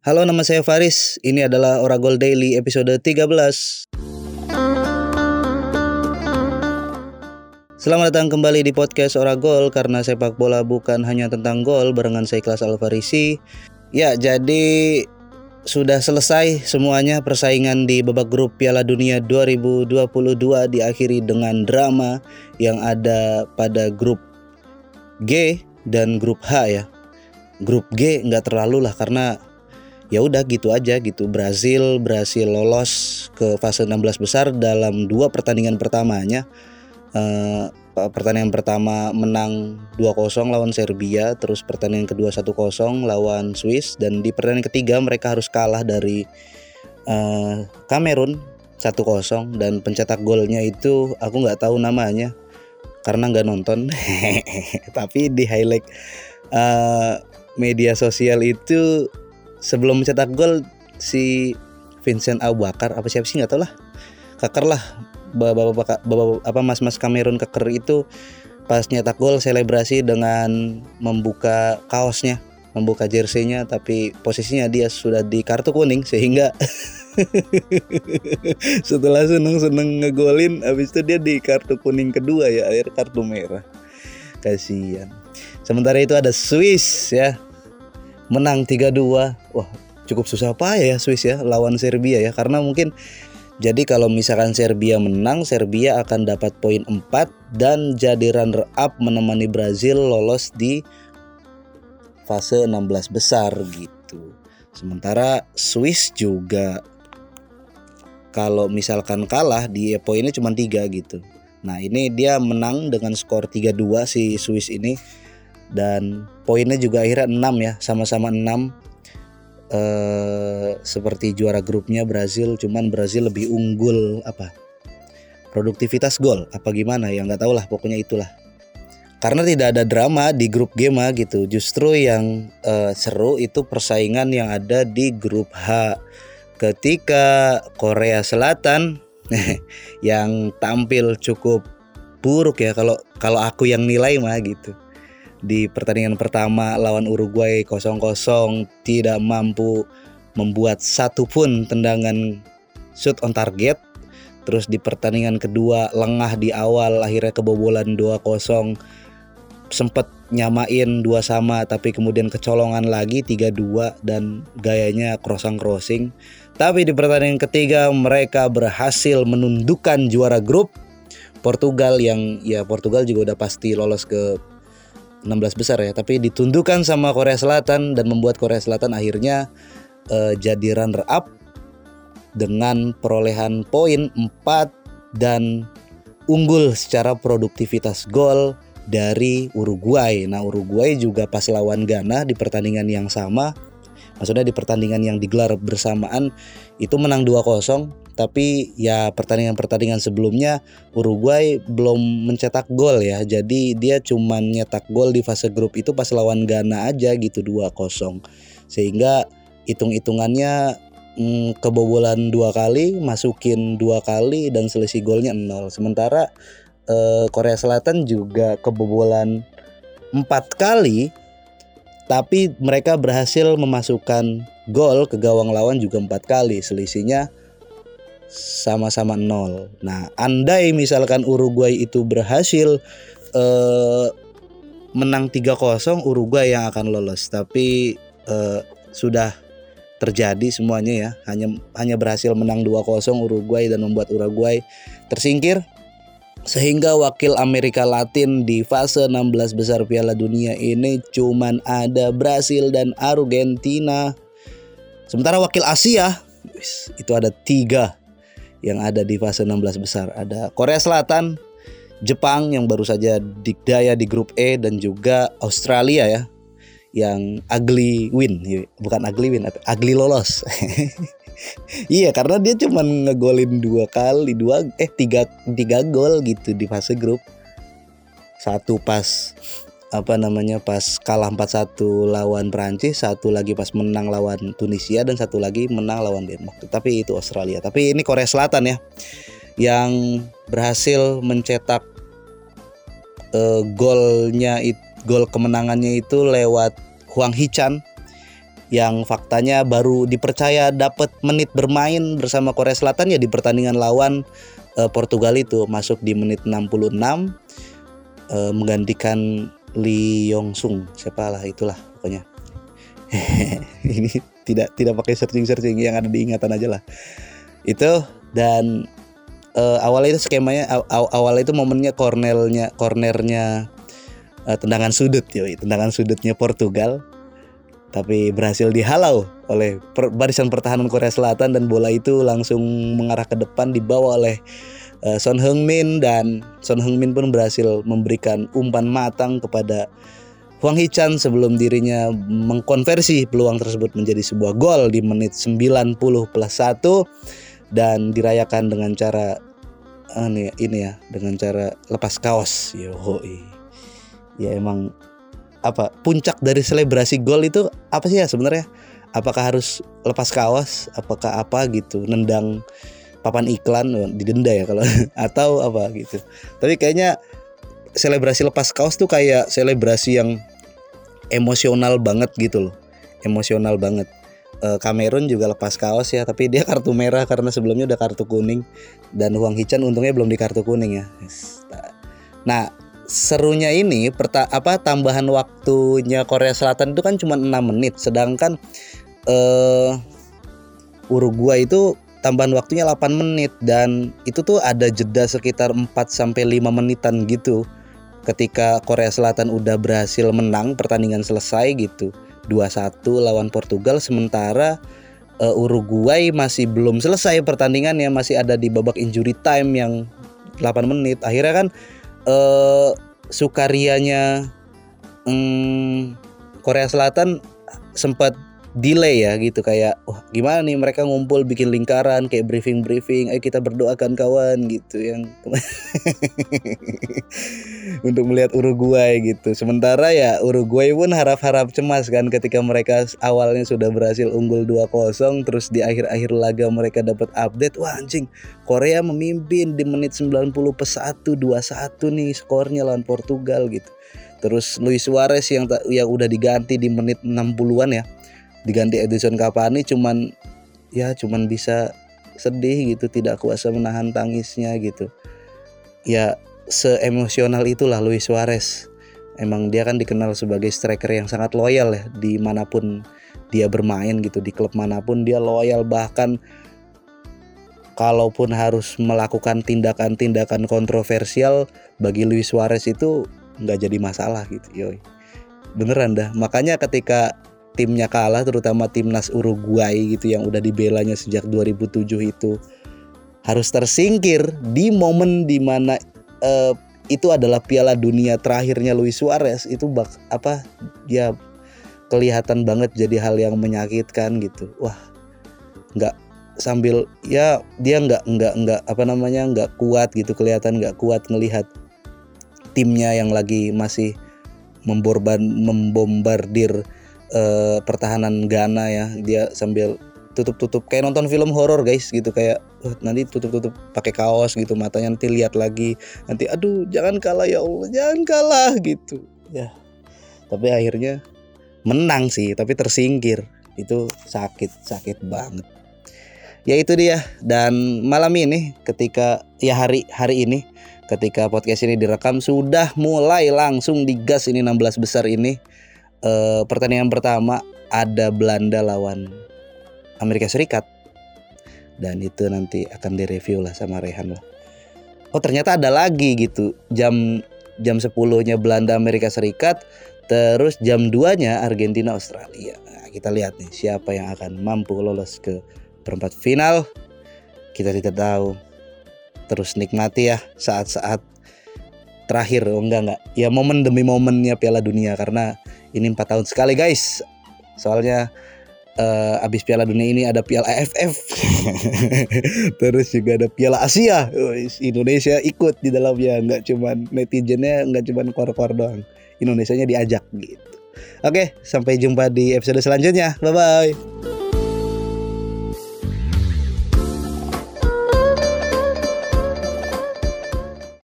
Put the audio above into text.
Halo nama saya Faris, ini adalah Oragol Daily episode 13 Selamat datang kembali di podcast Oragol karena sepak bola bukan hanya tentang gol barengan saya Kelas Alfarisi. Ya jadi sudah selesai semuanya persaingan di babak grup Piala Dunia 2022 diakhiri dengan drama yang ada pada grup G dan grup H ya. Grup G nggak terlalu lah karena ya udah gitu aja gitu. Brazil berhasil lolos ke fase 16 besar dalam dua pertandingan pertamanya. Uh, pertandingan pertama menang 2-0 lawan Serbia terus pertandingan kedua 1-0 lawan Swiss dan di pertandingan ketiga mereka harus kalah dari uh, Kamerun 1-0 dan pencetak golnya itu aku nggak tahu namanya karena nggak nonton. Tapi di highlight uh, media sosial itu sebelum mencetak gol si Vincent Abu Bakar apa siapa sih nggak tahu lah. Keker lah. Bapak-bapak apa mas-mas Kamerun keker itu pas nyetak gol selebrasi dengan membuka kaosnya membuka jerseynya tapi posisinya dia sudah di kartu kuning sehingga setelah seneng-seneng ngegolin habis itu dia di kartu kuning kedua ya akhir kartu merah. Kasihan. Sementara itu ada Swiss ya menang 3-2. Wah, cukup susah apa ya Swiss ya lawan Serbia ya karena mungkin jadi kalau misalkan Serbia menang, Serbia akan dapat poin 4 dan jadi runner up menemani Brazil lolos di fase 16 besar gitu. Sementara Swiss juga kalau misalkan kalah di poinnya cuma 3 gitu. Nah, ini dia menang dengan skor 3-2 si Swiss ini dan poinnya juga akhirnya 6 ya sama-sama 6 eh, seperti juara grupnya Brazil cuman Brazil lebih unggul apa produktivitas gol apa gimana ya nggak tahu lah pokoknya itulah. Karena tidak ada drama di grup G mah gitu justru yang eh, seru itu persaingan yang ada di grup H. Ketika Korea Selatan yang tampil cukup buruk ya kalau kalau aku yang nilai mah gitu di pertandingan pertama lawan Uruguay 0-0 tidak mampu membuat satu pun tendangan shoot on target. Terus di pertandingan kedua lengah di awal akhirnya kebobolan 2-0 sempat nyamain dua sama tapi kemudian kecolongan lagi 3-2 dan gayanya crossing crossing. Tapi di pertandingan ketiga mereka berhasil menundukkan juara grup Portugal yang ya Portugal juga udah pasti lolos ke 16 besar ya, tapi ditundukkan sama Korea Selatan dan membuat Korea Selatan akhirnya uh, jadi runner up dengan perolehan poin 4 dan unggul secara produktivitas gol dari Uruguay. Nah, Uruguay juga pas lawan Ghana di pertandingan yang sama, maksudnya di pertandingan yang digelar bersamaan itu menang 2-0 tapi ya pertandingan-pertandingan sebelumnya Uruguay belum mencetak gol ya. Jadi dia cuma nyetak gol di fase grup itu pas lawan Ghana aja gitu 2-0. Sehingga hitung-hitungannya hmm, kebobolan dua kali, masukin dua kali dan selisih golnya nol. Sementara eh, Korea Selatan juga kebobolan empat kali tapi mereka berhasil memasukkan gol ke gawang lawan juga empat kali selisihnya sama-sama nol. Nah, andai misalkan Uruguay itu berhasil eh, menang 3-0, Uruguay yang akan lolos. Tapi eh, sudah terjadi semuanya ya. Hanya hanya berhasil menang 2-0 Uruguay dan membuat Uruguay tersingkir sehingga wakil Amerika Latin di fase 16 besar Piala Dunia ini cuman ada Brasil dan Argentina. Sementara wakil Asia itu ada tiga yang ada di fase 16 besar. Ada Korea Selatan, Jepang yang baru saja dikdaya di grup E dan juga Australia ya yang ugly win. Bukan ugly win ugly lolos. Iya karena dia cuma ngegolin dua kali dua eh tiga tiga gol gitu di fase grup. Satu pas apa namanya pas kalah 4-1 lawan Prancis, satu lagi pas menang lawan Tunisia dan satu lagi menang lawan Denmark. Tapi itu Australia. Tapi ini Korea Selatan ya yang berhasil mencetak uh, golnya gol kemenangannya itu lewat Huang Hichan yang faktanya baru dipercaya dapat menit bermain bersama Korea Selatan ya di pertandingan lawan uh, Portugal itu masuk di menit 66 uh, menggantikan Lee Yong Sung. Siapa lah itulah pokoknya. Ini tidak tidak pakai searching searching yang ada di ingatan aja lah. Itu dan uh, awal itu skemanya aw, awal itu momennya cornernya cornernya uh, tendangan sudut yoi. Tendangan sudutnya Portugal. Tapi berhasil dihalau oleh per, barisan pertahanan Korea Selatan dan bola itu langsung mengarah ke depan dibawa oleh uh, Son Heung-min dan Son Heung-min pun berhasil memberikan umpan matang kepada Huang Hichan sebelum dirinya mengkonversi peluang tersebut menjadi sebuah gol di menit 90 plus 1 dan dirayakan dengan cara ini, ini ya dengan cara lepas kaos. Yo ya emang apa puncak dari selebrasi gol itu apa sih ya sebenarnya? Apakah harus lepas kaos? Apakah apa gitu? Nendang papan iklan oh, didenda ya kalau atau apa gitu. Tapi kayaknya selebrasi lepas kaos tuh kayak selebrasi yang emosional banget gitu loh. Emosional banget. E, Cameron juga lepas kaos ya tapi dia kartu merah karena sebelumnya udah kartu kuning. Dan Huang Hichan untungnya belum di kartu kuning ya. Nah serunya ini perta apa tambahan waktunya Korea Selatan itu kan cuma 6 menit. Sedangkan eh Uruguay itu tambahan waktunya 8 menit dan itu tuh ada jeda sekitar 4 sampai 5 menitan gitu ketika Korea Selatan udah berhasil menang pertandingan selesai gitu. 2-1 lawan Portugal sementara uh, Uruguay masih belum selesai pertandingannya masih ada di babak injury time yang 8 menit. Akhirnya kan uh, sukarianya um, Korea Selatan sempat delay ya gitu. Kayak wah gimana nih mereka ngumpul bikin lingkaran kayak briefing briefing ayo kita berdoakan kawan gitu yang untuk melihat Uruguay gitu. Sementara ya Uruguay pun harap-harap cemas kan ketika mereka awalnya sudah berhasil unggul 2-0 terus di akhir-akhir laga mereka dapat update wah anjing Korea memimpin di menit 90 plus 1 2-1 nih skornya lawan Portugal gitu. Terus Luis Suarez yang yang udah diganti di menit 60-an ya diganti Edison Cavani cuman ya cuman bisa sedih gitu tidak kuasa menahan tangisnya gitu. Ya seemosional itulah Luis Suarez. Emang dia kan dikenal sebagai striker yang sangat loyal ya di mana pun dia bermain gitu di klub mana pun dia loyal. Bahkan kalaupun harus melakukan tindakan-tindakan kontroversial bagi Luis Suarez itu nggak jadi masalah gitu yoi. Beneran dah. Makanya ketika timnya kalah terutama timnas Uruguay gitu yang udah dibelanya sejak 2007 itu harus tersingkir di momen di mana uh, itu adalah Piala Dunia terakhirnya Luis Suarez. Itu bak apa ya kelihatan banget jadi hal yang menyakitkan gitu. Wah nggak sambil ya dia nggak nggak nggak apa namanya nggak kuat gitu kelihatan nggak kuat ngelihat timnya yang lagi masih memborban membombardir uh, pertahanan Ghana ya dia sambil tutup-tutup kayak nonton film horor guys gitu kayak uh, nanti tutup-tutup pakai kaos gitu matanya nanti lihat lagi nanti aduh jangan kalah ya Allah jangan kalah gitu. Ya tapi akhirnya menang sih tapi tersingkir. Itu sakit sakit banget. Ya itu dia. Dan malam ini ketika ya hari hari ini ketika podcast ini direkam sudah mulai langsung digas ini 16 besar ini uh, pertandingan pertama ada Belanda lawan Amerika Serikat dan itu nanti akan direview lah sama Rehan lah. Oh ternyata ada lagi gitu jam jam 10 nya Belanda Amerika Serikat terus jam 2 nya Argentina Australia. Nah, kita lihat nih siapa yang akan mampu lolos ke perempat final. Kita tidak tahu. Terus nikmati ya saat-saat terakhir oh enggak enggak ya momen demi momennya Piala Dunia karena ini empat tahun sekali guys. Soalnya uh, abis Piala Dunia ini ada Piala AFF terus juga ada Piala Asia. Indonesia ikut di dalamnya. Nggak cuman netizennya nggak cuman kor-kor doang. Indonesia nya diajak gitu. Oke sampai jumpa di episode selanjutnya. Bye bye